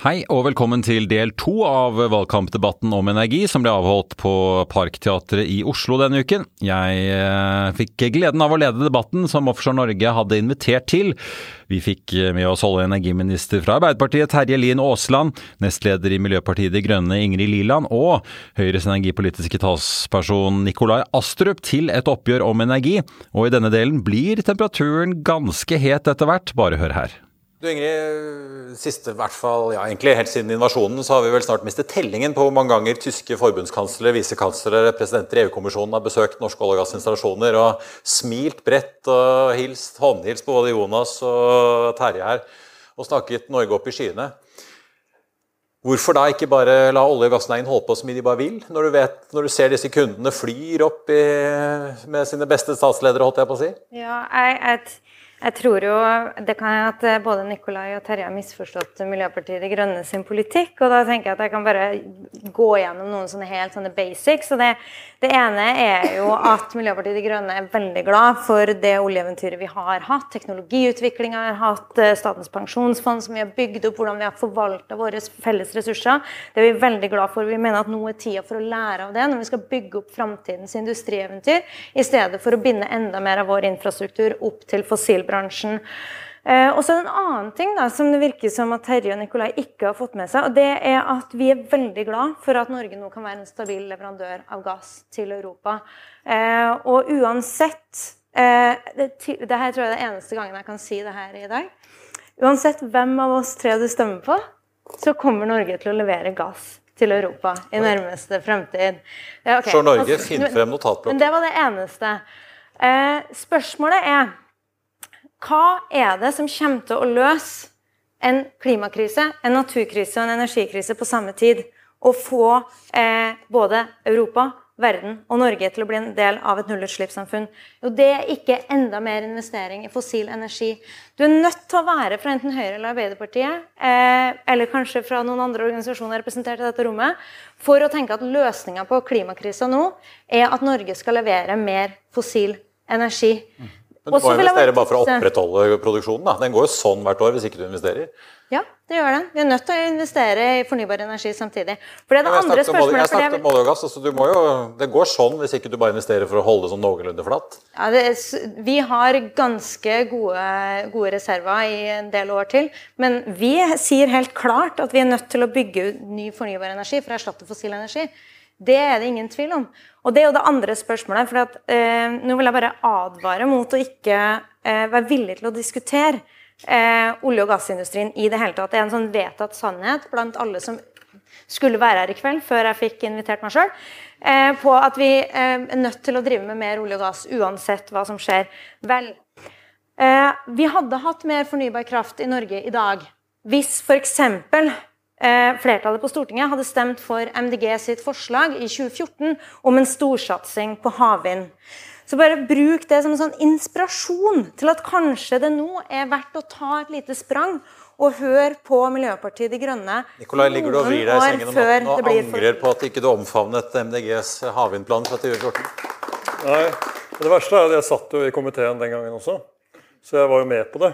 Hei og velkommen til del to av valgkampdebatten om energi som ble avholdt på Parkteatret i Oslo denne uken. Jeg eh, fikk gleden av å lede debatten som Offshore Norge hadde invitert til. Vi fikk med oss olje- og energiminister fra Arbeiderpartiet Terje Lien Aasland, nestleder i Miljøpartiet De Grønne Ingrid Liland og Høyres energipolitiske talsperson Nikolai Astrup til et oppgjør om energi. Og i denne delen blir temperaturen ganske het etter hvert, bare hør her. Du Ingrid, siste, hvert fall, ja, egentlig Helt siden invasjonen så har vi vel snart mistet tellingen på hvor mange ganger tyske forbundskanslere, visekanslere, presidenter i EU-kommisjonen har besøkt norske olje- og gassinstallasjoner og smilt bredt og hilst, håndhilst på både Jonas og Terje her og snakket Norge opp i skyene. Hvorfor da ikke bare la olje- og gassnæringen holde på så mye de bare vil, når du, vet, når du ser disse kundene flyr opp i, med sine beste statsledere, holdt jeg på å si? Ja, jeg, jeg jeg tror jo det kan at eh, både Nikolai og Terje har misforstått Miljøpartiet De Grønne sin politikk. Og da tenker jeg at jeg kan bare gå gjennom noen sånne helt sånne basics. Og det, det ene er jo at Miljøpartiet De Grønne er veldig glad for det oljeeventyret vi har hatt. Teknologiutviklinga har hatt, eh, Statens pensjonsfond som vi har bygd opp, hvordan vi har forvalta våre felles ressurser. Det er vi veldig glad for. Vi mener at nå er tida for å lære av det når vi skal bygge opp framtidens industrieventyr, i stedet for å binde enda mer av vår infrastruktur opp til fossilbrensel bransjen. Eh, og så en annen ting da, som det virker som at Terje og Nikolai ikke har fått med seg. og Det er at vi er veldig glad for at Norge nå kan være en stabil leverandør av gass til Europa. Eh, og uansett eh, det, det, her tror jeg er det eneste gangen jeg kan si det her i dag. Uansett hvem av oss tre du stemmer på, så kommer Norge til å levere gass til Europa i nærmeste fremtid. Ja, okay. Så Norge, altså, finn frem notatblokken. Det var det eneste. Eh, spørsmålet er hva er det som kommer til å løse en klimakrise, en naturkrise og en energikrise på samme tid? Og få eh, både Europa, verden og Norge til å bli en del av et nullutslippssamfunn. Jo, det er ikke enda mer investering i fossil energi. Du er nødt til å være fra enten Høyre eller Arbeiderpartiet, eh, eller kanskje fra noen andre organisasjoner representert i dette rommet, for å tenke at løsninga på klimakrisa nå er at Norge skal levere mer fossil energi. Men du må investere bare for å opprettholde produksjonen. Da. Den går jo sånn hvert år hvis ikke du investerer. Ja, det gjør den. Vi er nødt til å investere i fornybar energi samtidig. For det er det andre spørsmålet. Jeg snakket om olje og gass. Altså, jo, det går sånn hvis ikke du bare investerer for å holde det sånn noenlunde flatt. Ja, er, vi har ganske gode, gode, reserver i en del år til. Men vi sier helt klart at vi er nødt til å bygge ut ny fornybar energi for å erstatte fossil energi. Det er det ingen tvil om. Og det er jo det andre spørsmålet. for at, eh, Nå vil jeg bare advare mot å ikke eh, være villig til å diskutere eh, olje- og gassindustrien i det hele tatt. Det er en sånn vedtatt sannhet blant alle som skulle være her i kveld, før jeg fikk invitert meg sjøl, eh, på at vi eh, er nødt til å drive med mer olje og gass uansett hva som skjer. Vel, eh, vi hadde hatt mer fornybar kraft i Norge i dag hvis f.eks. Eh, flertallet på Stortinget hadde stemt for MDG sitt forslag i 2014 om en storsatsing på havvind. Så bare bruk det som en sånn inspirasjon til at kanskje det nå er verdt å ta et lite sprang og høre på Miljøpartiet De Grønne Nikolai, ligger du og vrir deg i sengen om natten og angrer på at ikke du omfavnet MDGs havvindplan fra 2014? Nei, det verste er at jeg satt jo i komiteen den gangen også. Så jeg var jo med på det.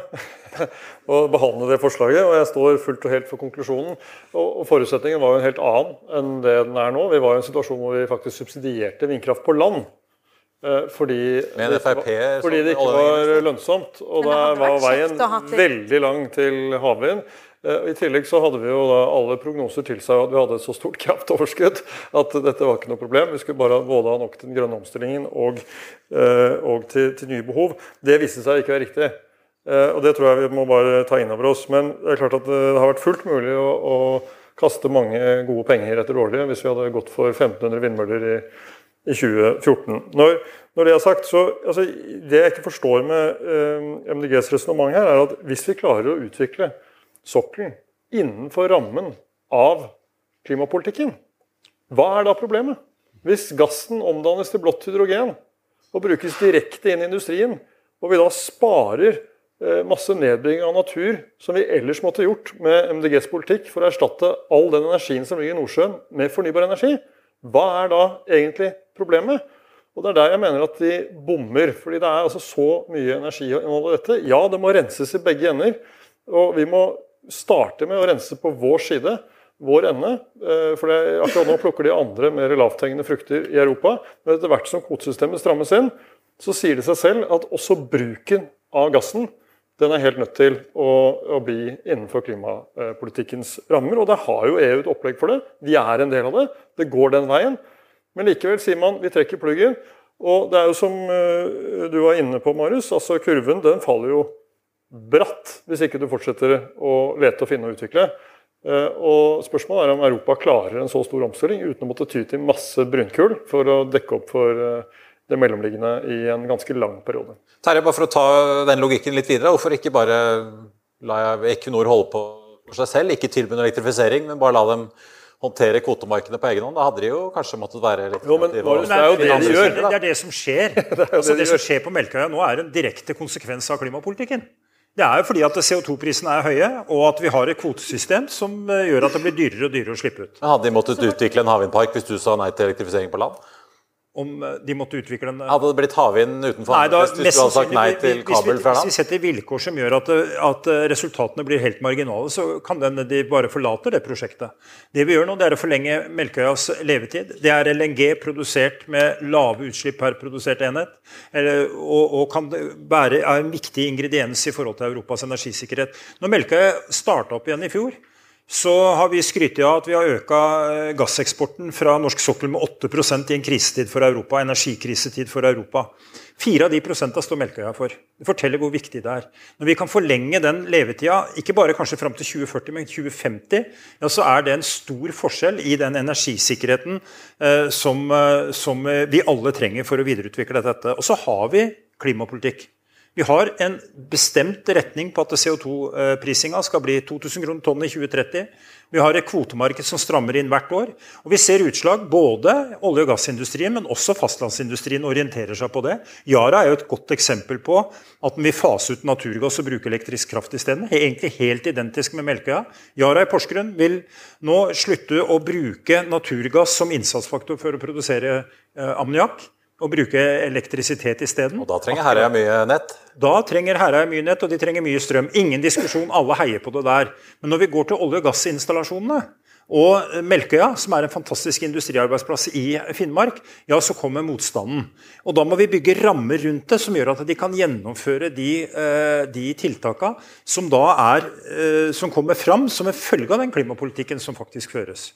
og behandle det forslaget. Og jeg står fullt og helt for konklusjonen. Og, forutsetningen var jo en helt annen enn det den er nå. Vi var i en situasjon hvor vi faktisk subsidierte vindkraft på land. Fordi, Med en FrP, fordi det ikke var lønnsomt. Og da var veien veldig lang til havvind. Eh, I tillegg så hadde vi jo da alle prognoser til seg at vi hadde et så stort kraftoverskudd at dette var ikke noe problem. Vi skulle bare både ha nok til den grønne omstillingen og, eh, og til, til nye behov. Det viste seg ikke å være riktig. Eh, Og det tror jeg vi må bare ta inn over oss. Men det er klart at det har vært fullt mulig å, å kaste mange gode penger etter dårlige hvis vi hadde gått for 1500 vindmøller i, i 2014. Når, når det er sagt, så altså, Det jeg ikke forstår med eh, MDGs resonnement her, er at hvis vi klarer å utvikle sokkelen innenfor rammen av klimapolitikken, hva er da problemet? Hvis gassen omdannes til blått hydrogen og brukes direkte inn i industrien, og vi da sparer eh, masse nedbygging av natur som vi ellers måtte gjort med MDGs politikk for å erstatte all den energien som ligger i Nordsjøen med fornybar energi, hva er da egentlig problemet? Og Det er der jeg mener at de bommer. fordi det er altså så mye energi i dette. Ja, det må renses i begge ender. Og vi må starte med å rense på vår side, vår ende. eh, For det, akkurat nå plukker de andre mer lavthengende frukter i Europa. Men etter hvert som kvotesystemet strammes inn, så sier det seg selv at også bruken av gassen den er helt nødt til å, å bli innenfor klimapolitikkens rammer. Og der har jo EU et opplegg for det. Vi er en del av det. Det går den veien. Men likevel sier man vi trekker pluggen. Og det er jo som eh, du var inne på, Marius, altså kurven den faller jo bratt hvis ikke du fortsetter å lete og finne og utvikle. Eh, Og Spørsmålet er om Europa klarer en så stor omstilling uten å måtte ty til masse brunkull for å dekke opp for eh, det mellomliggende i en ganske lang periode. Terje, bare for å ta den logikken litt videre, hvorfor ikke bare la Equinor holde på for seg selv? Ikke tilby noe elektrifisering, men bare la dem håndtere kvotemarkedene på egen hånd? Da hadde de jo kanskje måttet være litt Jo, men kreative og det er jo det de gjør. Det er det som skjer. det, altså, det de det som gjør. skjer på Melkøya nå, er en direkte konsekvens av klimapolitikken. Det er jo fordi at CO2-prisene er høye, og at vi har et kvotesystem som eh, gjør at det blir dyrere og dyrere å slippe ut. Men Hadde de måttet utvikle en havvindpark hvis du sa nei til elektrifisering på land? Om eh, de måtte utvikle en Hadde det blitt havvind utenfor Nei, da, hvis du hadde sagt nei til kabel fra Hvis vi setter vilkår som gjør at, at eh, resultatene blir helt marginale, så kan den, de bare forlater det prosjektet. Det vi gjør nå, det er å forlenge Melkøyas levetid. Det er LNG produsert med lave utslipp per produsert enhet. Eller, og, og kan være er en viktig ingrediens i forhold til Europas energisikkerhet. Når Melkøya starta opp igjen i fjor, så har vi skrytt av at vi har øka eh, gasseksporten fra norsk sokkel med 8% i en krisetid for Europa, energikrisetid for Europa. Fire av de prosentene står Melkøya for. Det forteller hvor viktig det er. Når vi kan forlenge den levetida, ikke bare kanskje fram til 2040, men 2050, ja, så er det en stor forskjell i den energisikkerheten eh, som, eh, som eh, vi alle trenger for å videreutvikle dette. Og så har vi klimapolitikk. Vi har en bestemt retning på at CO2-prisinga skal bli 2000 kroner tonn i 2030. Vi har et kvotemarked som strammer inn hvert år. Og vi ser utslag både olje- og gassindustrien, men også fastlandsindustrien orienterer seg på det. Yara er jo et godt eksempel på at den vil fase ut naturgass og bruke elektrisk kraft isteden. Egentlig helt identisk med Melkøya. Yara i Porsgrunn vil nå slutte å bruke naturgass som innsatsfaktor for å produsere eh, ammoniakk. Og bruke elektrisitet isteden. Og da trenger Herøya mye nett. Da trenger Herøya mye nett, og de trenger mye strøm. Ingen diskusjon, alle heier på det der. Men når vi går til olje- og gassinstallasjonene og Melkøya, som er en fantastisk industriarbeidsplass i Finnmark, ja, så kommer motstanden. Og da må vi bygge rammer rundt det som gjør at de kan gjennomføre de, eh, de tiltaka som da er eh, Som kommer fram som en følge av den klimapolitikken som faktisk føres.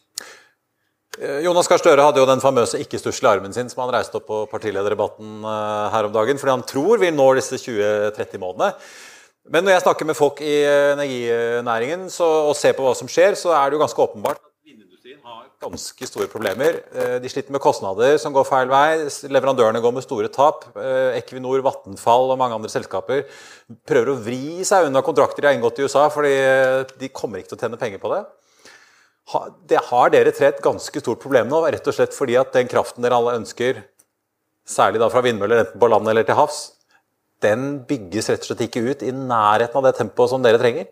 Eh, Jonas Gahr Støre hadde jo den famøse ikke-stusslige armen sin som han reiste opp på partilederdebatten eh, her om dagen, fordi han tror vi når disse 20-30 månedene. Men når jeg snakker med folk i eh, energinæringen så, og ser på hva som skjer, så er det jo ganske åpenbart at vindindustrien har ganske store problemer. De sliter med kostnader som går feil vei. Leverandørene går med store tap. Equinor, Vattenfall og mange andre selskaper prøver å vri seg unna kontrakter de har inngått i USA, fordi de kommer ikke til å tjene penger på det. Det har dere tre et ganske stort problem nå, rett og slett fordi at den kraften dere alle ønsker, særlig da fra vindmøller, enten på land eller til havs, den bygges rett og slett ikke ut i nærheten av det tempoet som dere trenger.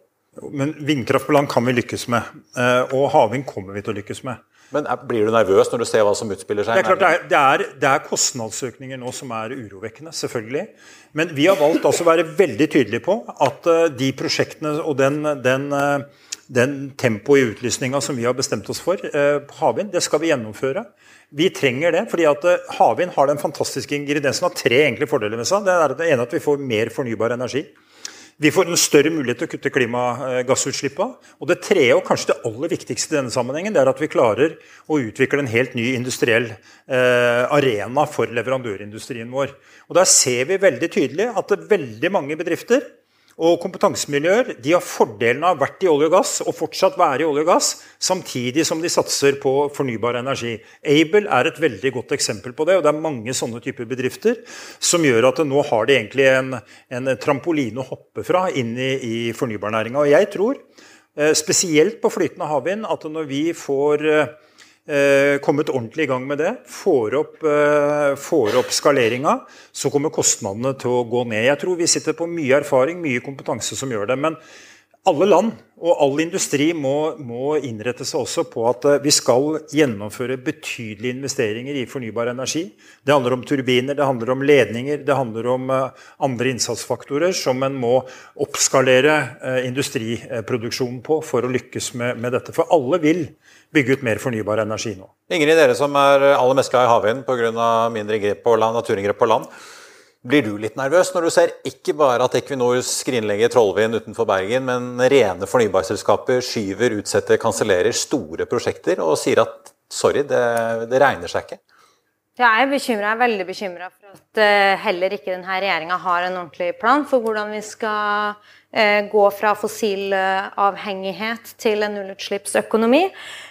Men vindkraft på land kan vi lykkes med. eh, Og havvind kommer vi til å lykkes med. Men er- blir du nervøs når du ser hva som utspiller seg? Det er klart det er, det, er, er kostnadsøkninger nå som er urovekkende, selvfølgelig. Men vi har valgt altså å være veldig tydelige på at eh, de prosjektene og den, den, eh, den tempoet i utlysninga som vi har bestemt oss for eh, på havvind, det skal vi gjennomføre. Vi trenger det, fordi at eh, havvind har den fantastiske ingrediensen av tre enkle fordeler med seg. Det er det ene at vi får mer fornybar energi. Vi får en større mulighet til å kutte klimagassutslippene. Og det tredje, og kanskje det aller viktigste i denne sammenhengen, det er at vi klarer å utvikle en helt ny industriell eh, arena for leverandørindustrien vår. Og Der ser vi veldig tydelig at veldig mange bedrifter og kompetansemiljøer de har fordelen av å ha vært i olje og gass og fortsatt være i olje og gass, samtidig som de satser på fornybar energi. Able er et veldig godt eksempel på det. og Det er mange sånne typer bedrifter som gjør at nå har de egentlig en, en trampoline å hoppe fra inn i, i fornybarnæringa. Og jeg tror, eh, spesielt på flytende havvind, at når vi får eh, kommet ordentlig i gang med det, får opp, eh, får opp skaleringa, så kommer kostnadene til å gå ned. Jeg tror vi sitter på mye erfaring, mye kompetanse som gjør det. Men alle land og all industri må, må, innrette seg også på at eh, vi skal gjennomføre betydelige investeringer i fornybar energi. Det handler om turbiner, det handler om ledninger, det handler om andre innsatsfaktorer som en må oppskalere industriproduksjonen på for å lykkes med, med dette. For alle vil bygge ut mer fornybar energi nå. Av dere som er aller mest glad i havvind pga. mindre grep på land, naturinngrep på land. Blir du litt nervøs når du ser ikke bare at Equinor skrinlegger Trollvind utenfor Bergen, men rene fornybarselskaper skyver, utsetter, kansellerer store prosjekter og sier at sorry, det, det regner seg ikke? Jeg er bekymret, veldig bekymra for at uh, heller ikke denne regjeringa har en ordentlig plan for hvordan vi skal uh, gå fra fossilavhengighet til en nullutslippsøkonomi.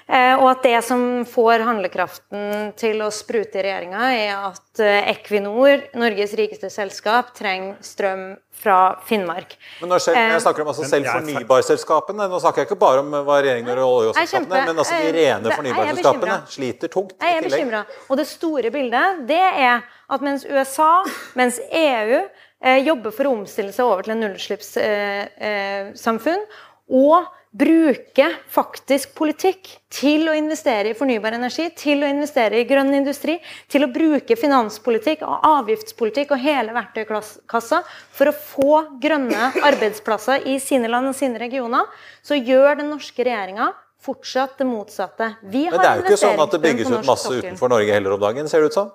Eh, og at det som får handlekraften til å sprute i regjeringa, er at eh, Equinor, Norges rikeste selskap, trenger strøm fra Finnmark. Men når selv, Jeg snakker om altså selv fornybarselskapene. Nå snakker jeg ikke bare om hva regjeringen gjør i oljeselskapene, men altså de rene fornybarselskapene sliter tungt. Jeg er bekymra. Og det store bildet det er at mens USA, mens EU eh, jobber for å omstille seg over til en nullutslippssamfunn, eh, og bruke faktisk politikk til å investere i fornybar energi, til å investere i grønn industri, til å bruke finanspolitikk og avgiftspolitikk og hele verktøykassa for å få grønne arbeidsplasser i sine land og sine regioner, så gjør den norske regjeringa fortsatt det motsatte. Vi Men det er jo ikke sånn at det bygges ut masse utenfor Norge heller om dagen, ser det ut som?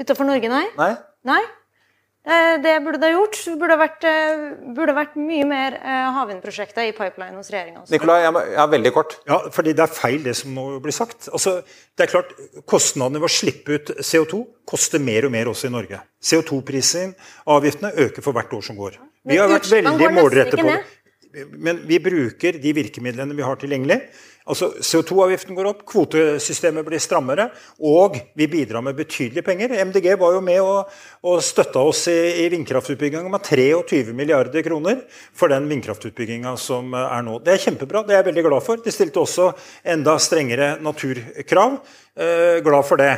Utenfor Norge, nei. nei? Nei, det burde det gjort. Det burde vært, eh, burde vært mye mer eh, havvindprosjekter i pipeline hos regjeringa. Nikolai, jeg er veldig kort. Ja, fordi Det er feil det som nå blir sagt. Altså, det er klart, Kostnadene ved å slippe ut CO2 koster mer og mer også i Norge. CO2-prisen, avgiftene, øker for hvert år som går. Vi har vært veldig målrettet på det. Men vi bruker de virkemidlene vi har tilgjengelig. Altså CO2-avgiften går opp, kvotesystemet blir strammere, og vi bidrar med betydelige penger. MDG var jo med og, og støtta oss i, i vindkraftutbygginga med 23 milliarder kroner for den vindkraftutbygginga som er nå. Det er kjempebra, det er jeg veldig glad for. De stilte også enda strengere naturkrav. Eh, glad for det.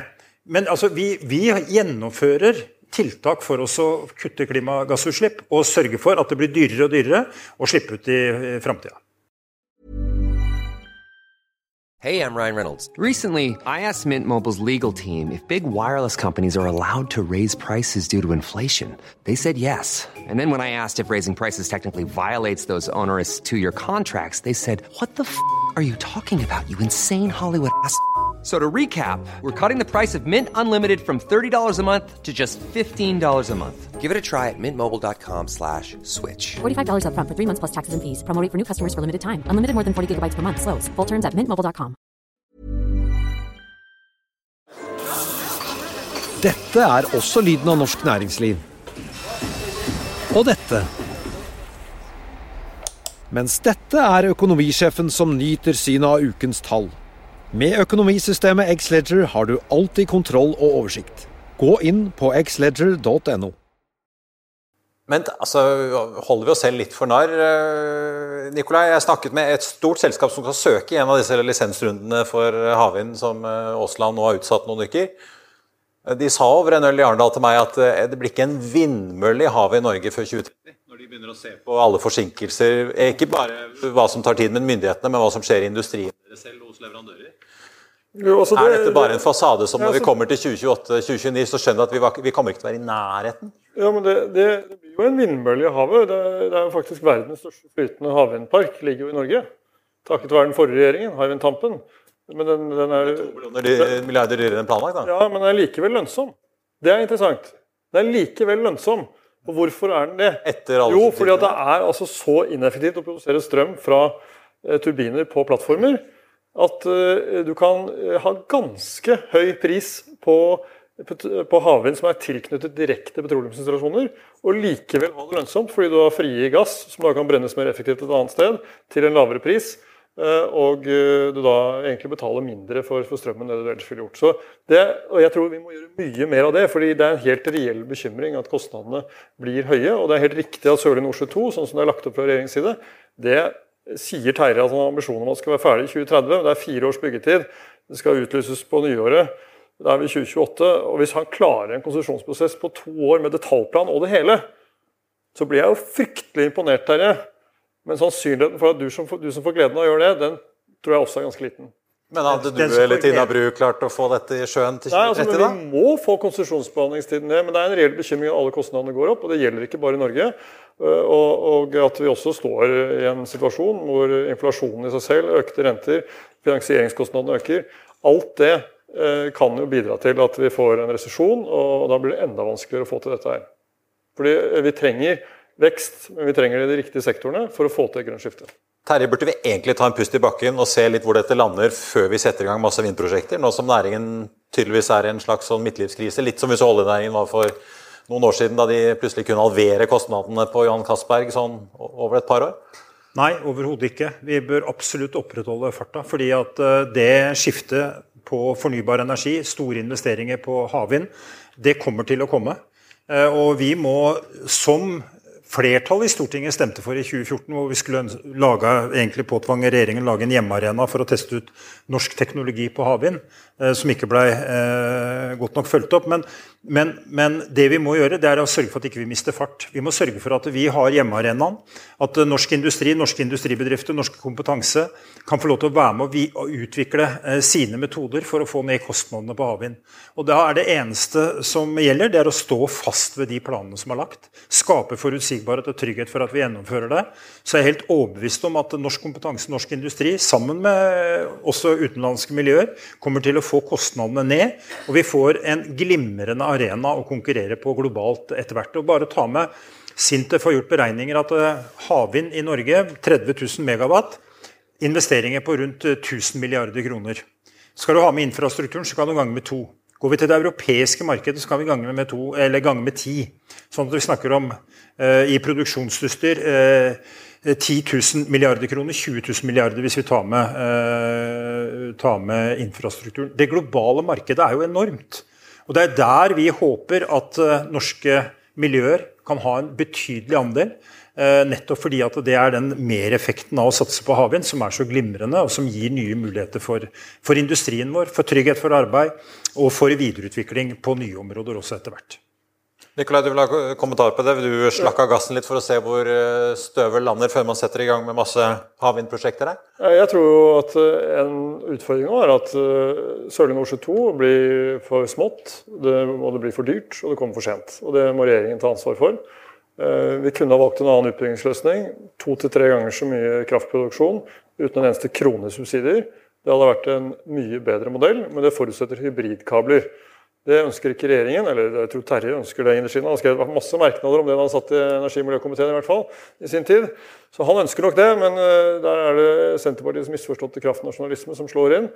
Men altså, vi, vi gjennomfører tiltak for oss å kutte klimagassutslipp og sørge for at det blir dyrere og dyrere å slippe ut i framtida. Hey, I'm Ryan Reynolds. Recently, I asked Mint Mobile's legal team if big wireless companies are allowed to raise prices due to inflation. They said yes. And then when I asked if raising prices technically violates those onerous two-year contracts, they said, "What the f*** are you talking about? You insane Hollywood ass." So to recap, we're cutting the price of Mint Unlimited from $30 a month to just $15 a month. Give it a try at mintmobile.com slash switch. $45 up front for three months plus taxes and fees. Promo for new customers for limited time. Unlimited more than 40 gigabytes per month. Slows. Full terms at mintmobile.com. Dette er også lyden av norsk næringsliv. Og dette. Mens dette er økonomisjefen som nyter synet av ukens tall. Med økonomisystemet Xledger har du alltid kontroll og oversikt. Gå inn på xledger.no. Men altså, holder vi oss selv litt for narr? Eh, Nikolai, jeg snakket med et stort selskap som skal søke i en av disse lisensrundene for havvind som eh, Aasland nå har utsatt noen uker. Eh, de sa over en øl i Arendal til meg at det blir ikke en vindmølle i havet i Norge før 2030. Når de begynner å se på alle forsinkelser, ikke bare hva som tar tid med myndighetene, men hva som skjer i industrien deres selv hos leverandører. Jo, altså det, er dette bare en fasade som når vi kommer til 2028-2029, så skjønner vi at vi, var, vi, kommer ikke til å være i nærheten? Ja, men det, det, det blir jo en vindmølle i havet. Det, det, er jo faktisk verdens største flytende havvindpark ligger jo i Norge. takket være den forrige regjeringen, Hywind Tampen. Men den, den er, To milliarder dyrere enn planlagt, da. ja, men den er likevel lønnsom. Det er interessant. Den er likevel lønnsom. Og hvorfor er den det? Etter alle Jo, fordi at det er altså så ineffektivt å produsere strøm fra eh, turbiner på plattformer at eh, du kan eh, ha ganske høy pris på, på havvind som er tilknyttet direkte petroleumsinstallasjoner, og likevel ha det lønnsomt fordi du har frie gass som da kan brennes mer effektivt et annet sted, til en lavere pris. eh, Og du da egentlig betaler mindre for, for strømmen enn det du ellers ville gjort. Så det, og jeg tror vi må gjøre mye mer av det, fordi det er en helt reell bekymring at kostnadene blir høye. Og det er helt riktig at Sørlige Nordsjø 2, sånn som det er lagt opp fra regjeringens side, det sier Terje at han har ambisjoner om at det skal være ferdig i 2030. men Det er fire års byggetid. Det skal utlyses på nyåret. Da er vi i 2028. Og hvis han klarer en konsesjonsprosess på to år med detaljplan og det hele, så blir jeg jo fryktelig imponert, Terje. Men sannsynligheten for at du som, du som får gleden av å gjøre det, den tror jeg også er ganske liten. Men hadde du eller Tina Bru klart å få dette i sjøen til Nei, altså, 2030, men? Vi må få konsesjonsbehandlingstiden ned, men det er en reell bekymring at alle kostnadene går opp. og Det gjelder ikke bare i Norge. Øh, Og, og at vi også står i en situasjon hvor inflasjonen i seg selv, økte renter, finansieringskostnadene øker. Alt det eh, kan jo bidra til at vi får en resesjon, og da blir det enda vanskeligere å få til dette her. Fordi vi trenger vekst, men vi trenger det i de riktige sektorene for å få til et grønt skifte. Terje, burde vi egentlig ta en pust i bakken og se litt hvor dette lander før vi setter i gang masse vindprosjekter, nå som næringen tydeligvis er i en slags sånn midtlivskrise? Litt som vi så oljenæringen var for noen år siden, da de plutselig kunne halvere kostnadene på Johan Castberg sånn over et par år? Nei, overhodet ikke. Vi bør absolutt opprettholde farta. Fordi at eh, det skiftet på fornybar energi, store investeringer på havvind, det kommer til å komme. Eh, Og vi må, som flertallet i Stortinget stemte for i 2014, hvor vi skulle lage, egentlig påtvange regjeringen lage en hjemmearena for å teste ut norsk teknologi på havvind, eh, som ikke ble eh, godt nok fulgt opp. Men, men, men det vi må gjøre, det er å sørge for at ikke vi mister fart. Vi må sørge for at vi har hjemmearenaen. At eh, norsk industri, norske industribedrifter, norsk kompetanse kan få lov til å være med og, vi, og utvikle sine metoder for å få ned kostnadene på havvind. Og da er det eneste som gjelder, det er å stå fast ved de planene som er lagt. Skape forutsigbarhet og trygghet for at vi gjennomfører det. Så jeg er helt overbevist om at norsk kompetanse, norsk industri, sammen med også utenlandske miljøer, kommer til å få kostnadene ned. Og vi får en glimrende arena å konkurrere på globalt etter hvert. Og bare ta med Sintef har gjort beregninger at eh, havvind i Norge, 30 000 megawatt, investeringer på rundt eh, 1000 milliarder kroner. Skal du ha med infrastrukturen, så kan du gange med to. Går vi til det europeiske markedet, så kan vi gange med, to, gange med ti. Sånn at vi snakker om eh, i produksjonsutstyr eh, 10 000 milliarder kroner, 20 000 milliarder hvis vi tar med, eh, tar med infrastrukturen. Det globale markedet er jo enormt. Og det er der vi håper at eh, norske miljøer kan ha en betydelig andel. eh, Nettopp fordi at det er den mereffekten av å satse på havvind som er så glimrende, og som gir nye muligheter for, for industrien vår, for trygghet for arbeid og for videreutvikling på nye områder også etter hvert. Nikolai, du vil ha kommentar på det? Vil du slakke av gassen litt for å se hvor eh, støvet lander før man setter i gang med masse havvindprosjekter her? Jeg tror jo at eh, en utfordring nå er at eh, Sørlige Nordsjø 2 blir for smått, det, og det blir for dyrt, og det kommer for sent. Og Det må regjeringen ta ansvar for. Vi kunne ha valgt en annen utbyggingsløsning. To til tre ganger så mye kraftproduksjon uten en eneste krone subsidier. Det hadde vært en mye bedre modell, men det forutsetter hybridkabler. Det ønsker ikke regjeringen, eller jeg tror Terje ønsker det. Han skrev masse merknader om det da han satt i energi- og miljøkomiteen i hvert fall, i sin tid. Så han ønsker nok det, men eh, der er det Senterpartiets misforståtte kraftnasjonalisme som slår inn.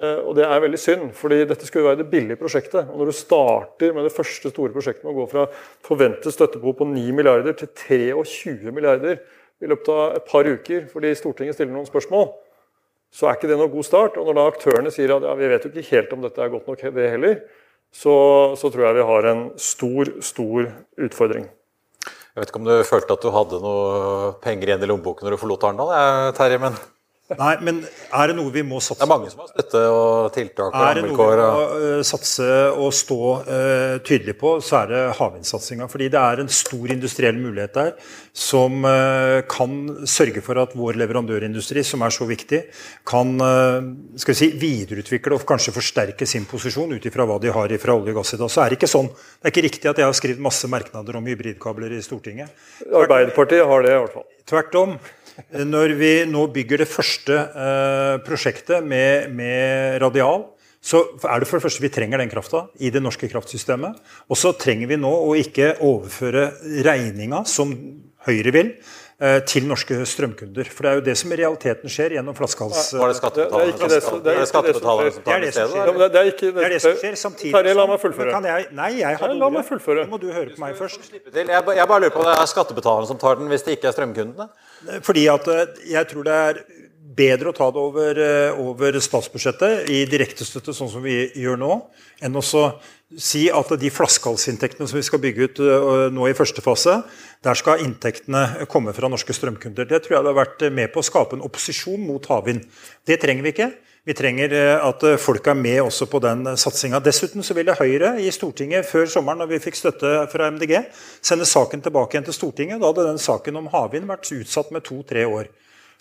Eh, Og det er veldig synd, fordi dette skulle være det billige prosjektet. Og når du starter med det første store prosjektet med å gå fra forventet støttebehov på 9 milliarder til 23 milliarder i løpet av et par uker fordi Stortinget stiller noen spørsmål, så er ikke det noen god start. Og når da aktørene sier at ja, vi vet jo ikke helt om dette er godt nok, det heller, så, så tror jeg vi har en stor, stor utfordring. Jeg vet ikke om du følte at du hadde noe penger igjen i lommeboken når du forlot Arendal, Terje, men Nei, men er det noe vi må satse på? det er mange som har støtte og tiltak og Er det noe vi må eh, satse og stå uh, tydelig på, så er det havvindsatsinga. Fordi det er en stor industriell mulighet der som uh, kan sørge for at vår leverandørindustri, som er så viktig, kan uh, skal vi si, videreutvikle og kanskje forsterke sin posisjon ut ifra hva de har fra olje og gass i dag. Så er det ikke sånn. Det er ikke riktig at jeg har skrevet masse merknader om hybridkabler i Stortinget. Arbeiderpartiet har det i hvert fall. Tvert om. Når vi nå bygger det første eh, prosjektet med, med radial, så er det for det første vi trenger den krafta i det norske kraftsystemet. Og så trenger vi nå å ikke overføre regninga, som Høyre vil, til norske strømkunder. For det er jo det som i realiteten skjer gjennom flaskehals... Var det skattebetalerne som, tar det stedet? skjer. Det, er ikke Det det som skjer samtidig Terje, la meg fullføre. Kan jeg, nei, jeg har la meg fullføre. Nå må du høre på meg først. Jeg, jeg bare lurer på, det er skattebetalerne som tar den hvis det ikke er strømkundene? Fordi at eh, jeg tror det er bedre å ta det over, eh, over statsbudsjettet i direktestøtte, sånn som vi gjør nå, enn å si at de flaskehalsinntektene som vi skal bygge ut eh, nå i første fase, der skal inntektene komme fra norske strømkunder. Det tror jeg det har vært med på å skape en opposisjon mot havvind. Det trenger vi ikke. Vi trenger eh, at eh, folk er med også på den satsinga. Dessuten så ville Høyre i Stortinget før sommeren, når vi fikk støtte fra MDG, sende saken tilbake igjen til Stortinget. Da hadde den saken om havvind vært utsatt med to-tre år.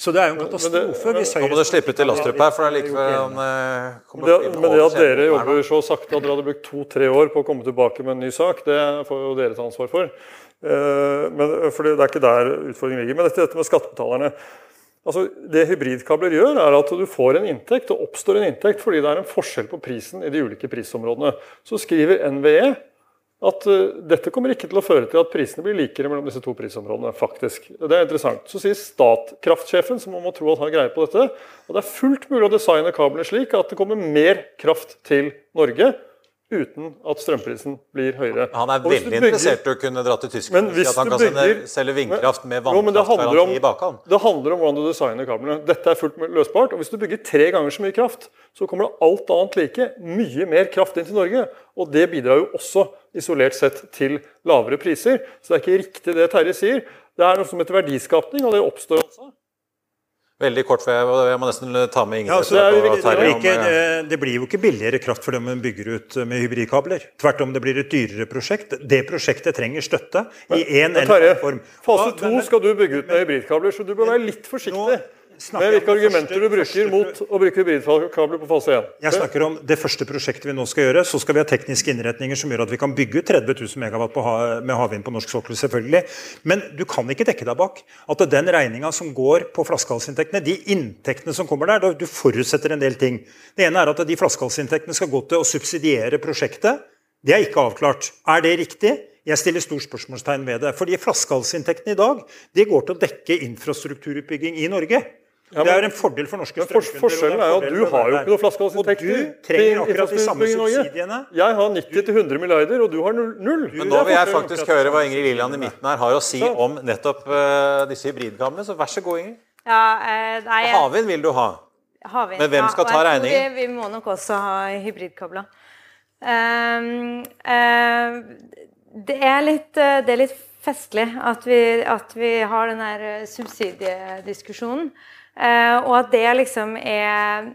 Så det er jo en katastrofe hvis Nå må du Høyre slippe til Astrup her, for det er likevel han eh, kommer Det, men det at dere jobber så sakte at dere hadde brukt to-tre år på å komme tilbake med en ny sak, det får jo dere ta ansvar for. Eh, Men, for det er ikke der utfordringen ligger. Men dette, dette med skattebetalerne. Altså, det hybridkabler gjør, er at du får en inntekt, og oppstår en inntekt fordi det er en forskjell på prisen i de ulike prisområdene. Så skriver NVE at eh, dette kommer ikke til å føre til at prisene blir likere mellom disse to prisområdene. faktisk. Det er interessant. Så sier Statkraftsjefen, som man må tro at har greie på dette, at det er fullt mulig å designe kablene slik at det kommer mer kraft til Norge uten at strømprisen blir høyere. Han er veldig bygger- interessert i å kunne dra til Tyskland og si at han kan bygger- selge vindkraft med vannkraftgaranti i bakhånd. Det handler om hvordan du designer kablene. Dette er fullt løsbart. og Hvis du bygger tre ganger så mye kraft, så kommer det alt annet like mye mer kraft inn til Norge. Og det bidrar jo også isolert sett til lavere priser. Så det er ikke riktig det Terje sier. Det er noe som heter verdiskapning, og det oppstår også. Veldig kort, for jeg, jeg må nesten ta med Ingrid Ja, altså, det det, ikke, eh, det, det blir jo ikke billigere kraft for dem man bygger ut med hybridkabler. Tvert om, det blir et dyrere prosjekt. Det prosjektet trenger støtte i en eller annen form. fase to men- men- skal du bygge ut med hybridkabler, så du bør være litt forsiktig snakker med hvilke argumenter første, du bruker første- mot å bruke hybridkabler på fase 1. Jeg snakker om det første prosjektet vi nå skal gjøre. Så skal vi ha tekniske innretninger som gjør at vi kan bygge ut 30 000 megawatt på ha, med havvind på norsk sokkel. selvfølgelig. Men du kan ikke dekke deg bak at den regninga som går på flaskehalsinntektene, de inntektene som kommer der, du forutsetter en del ting. Det ene er at de flaskehalsinntektene skal gå til å subsidiere prosjektet. Det er ikke avklart. Er det riktig? Jeg stiller stort spørsmålstegn ved det. Fordi flaskehalsinntektene i dag de går til å dekke infrastrukturutbygging i Norge. Ja, det men- er en fordel for norske strømkunder. forskjellen er jo at du har jo ikke noen flaskehalsinntekter. Du trenger akkurat de samme subsidiene. Jeg har 90-100 milliarder, og du har null. Men nå vil jeg faktisk høre hva Ingrid Lilland i midten her har å si om nettopp uh, disse hybridkablene, så vær så god, Ingrid. Ja, uh, nei, jeg- Havvind vil du ha. Havvind. Men hvem skal ja, ta regningen? Vi, må nok også ha hybridkabler. Ehm, uh, det, er litt, det er litt festlig at vi, at vi har den subsidiediskusjonen. Eh, og at det liksom er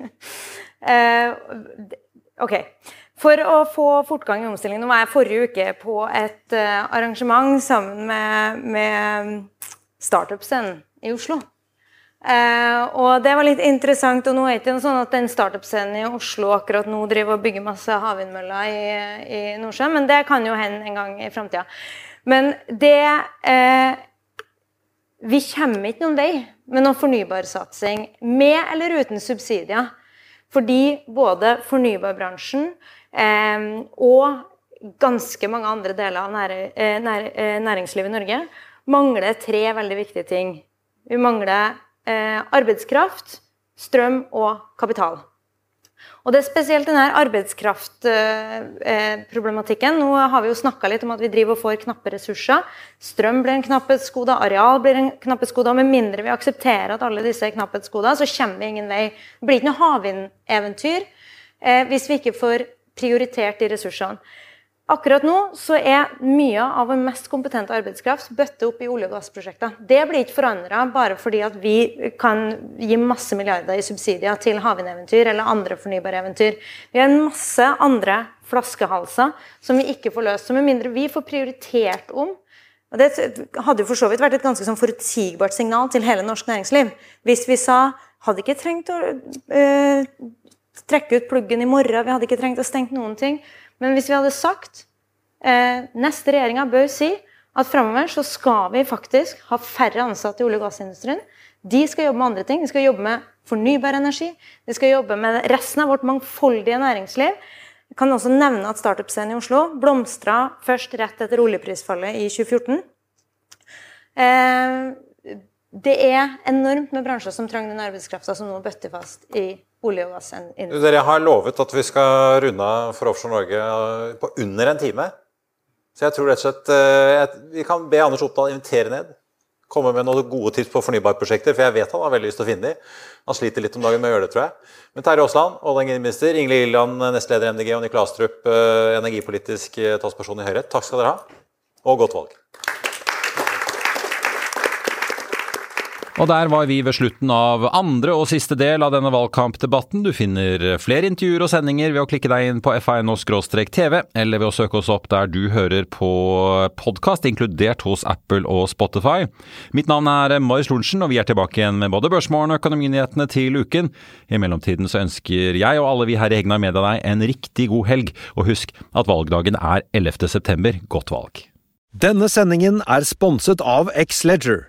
eh, OK. For å få fortgang i omstillingen Nå var jeg forrige uke på et eh, arrangement sammen med, med Startup-scenen i Oslo. Uh, og det var litt interessant. og nå er det ikke sånn at den startup-scenen i Oslo akkurat nå driver og bygger masse havvindmøller i, i Nordsjøen, men det kan jo hende en gang i framtida. Men det uh, Vi kommer ikke noen vei med om fornybarsatsing, med eller uten subsidier. Fordi både fornybarbransjen eh, og ganske mange andre deler av nære, eh, nær, eh, næringslivet i Norge mangler tre veldig viktige ting. Vi mangler eh, arbeidskraft, strøm og kapital. Og Det er spesielt denne arbeidskraftproblematikken. Nå har vi jo snakka litt om at vi driver og får knappe ressurser. Strøm blir en knapphetsgode, areal blir en knapphetsgode. Med mindre vi aksepterer at alle disse er knapphetsgoder, så kommer vi ingen vei. Det blir ikke noe havvindeventyr eh, hvis vi ikke får prioritert de ressursene. Akkurat nå så er mye av vår mest kompetente arbeidskraft bøtte opp i olje- og gassprosjekter. Det blir ikke forandra bare fordi at vi kan gi masse milliarder i subsidier til havvindeventyr eller andre fornybare eventyr. Vi har masse andre flaskehalser som vi ikke får løst. Så med mindre vi får prioritert om og Det hadde jo for så vidt vært et ganske sånn forutsigbart signal til hele norsk næringsliv. Hvis vi sa hadde ikke trengt å øh, trekke ut pluggen i morgen, vi hadde ikke trengt å stenge noen ting. Men hvis vi hadde sagt eh, neste regjeringa bør si at framover så skal vi faktisk ha færre ansatte i olje- og gassindustrien. De skal jobbe med andre ting. De skal jobbe med fornybar energi. De skal jobbe med resten av vårt mangfoldige næringsliv. Jeg kan også nevne at startup-scenen i Oslo blomstra først rett etter oljeprisfallet i 2014. Eh, det er enormt med bransjer som trenger den arbeidskrafta som nå bøtter fast i olje- og gassindustrien. Dere har lovet at vi skal runde av for Offshore Norge på under en time. Så jeg tror rett og slett eh, Vi kan be Anders Oppdal invitere ned. Komme med noen gode tips på fornybarprosjekter, for jeg vet han har veldig lyst til å finne dem. Han sliter litt om dagen med å gjøre det, tror jeg. Men Terje Aasland, oljeminister, Ingrid Gilland, nestleder i MDG, og Nikolai Astrup, eh, energipolitisk eh, talsperson i Høyre. Takk skal dere ha, og godt valg. Og der var vi ved slutten av andre og siste del av denne valgkampdebatten. Du finner flere intervjuer og sendinger ved å klikke deg inn på fino-tv, eller ved å søke oss opp der du hører på podkast, inkludert hos Apple og Spotify. Mitt navn er Marius Lorentzen, og vi er tilbake igjen med både Børsmorgen og Økonominyhetene til uken. I mellomtiden så ønsker jeg og alle vi her i Hegnar Media deg en riktig god helg, og husk at valgdagen er 11. september. Godt valg. Denne sendingen er sponset av X-Leger.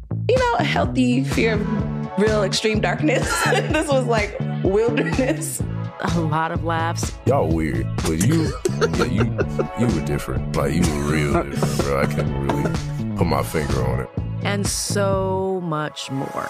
you know, a healthy fear of real extreme darkness. this was like wilderness. A lot of laughs. Y'all weird, but you, yeah, you, you were different. Like you were real different, bro. I can't really put my finger on it. And so much more.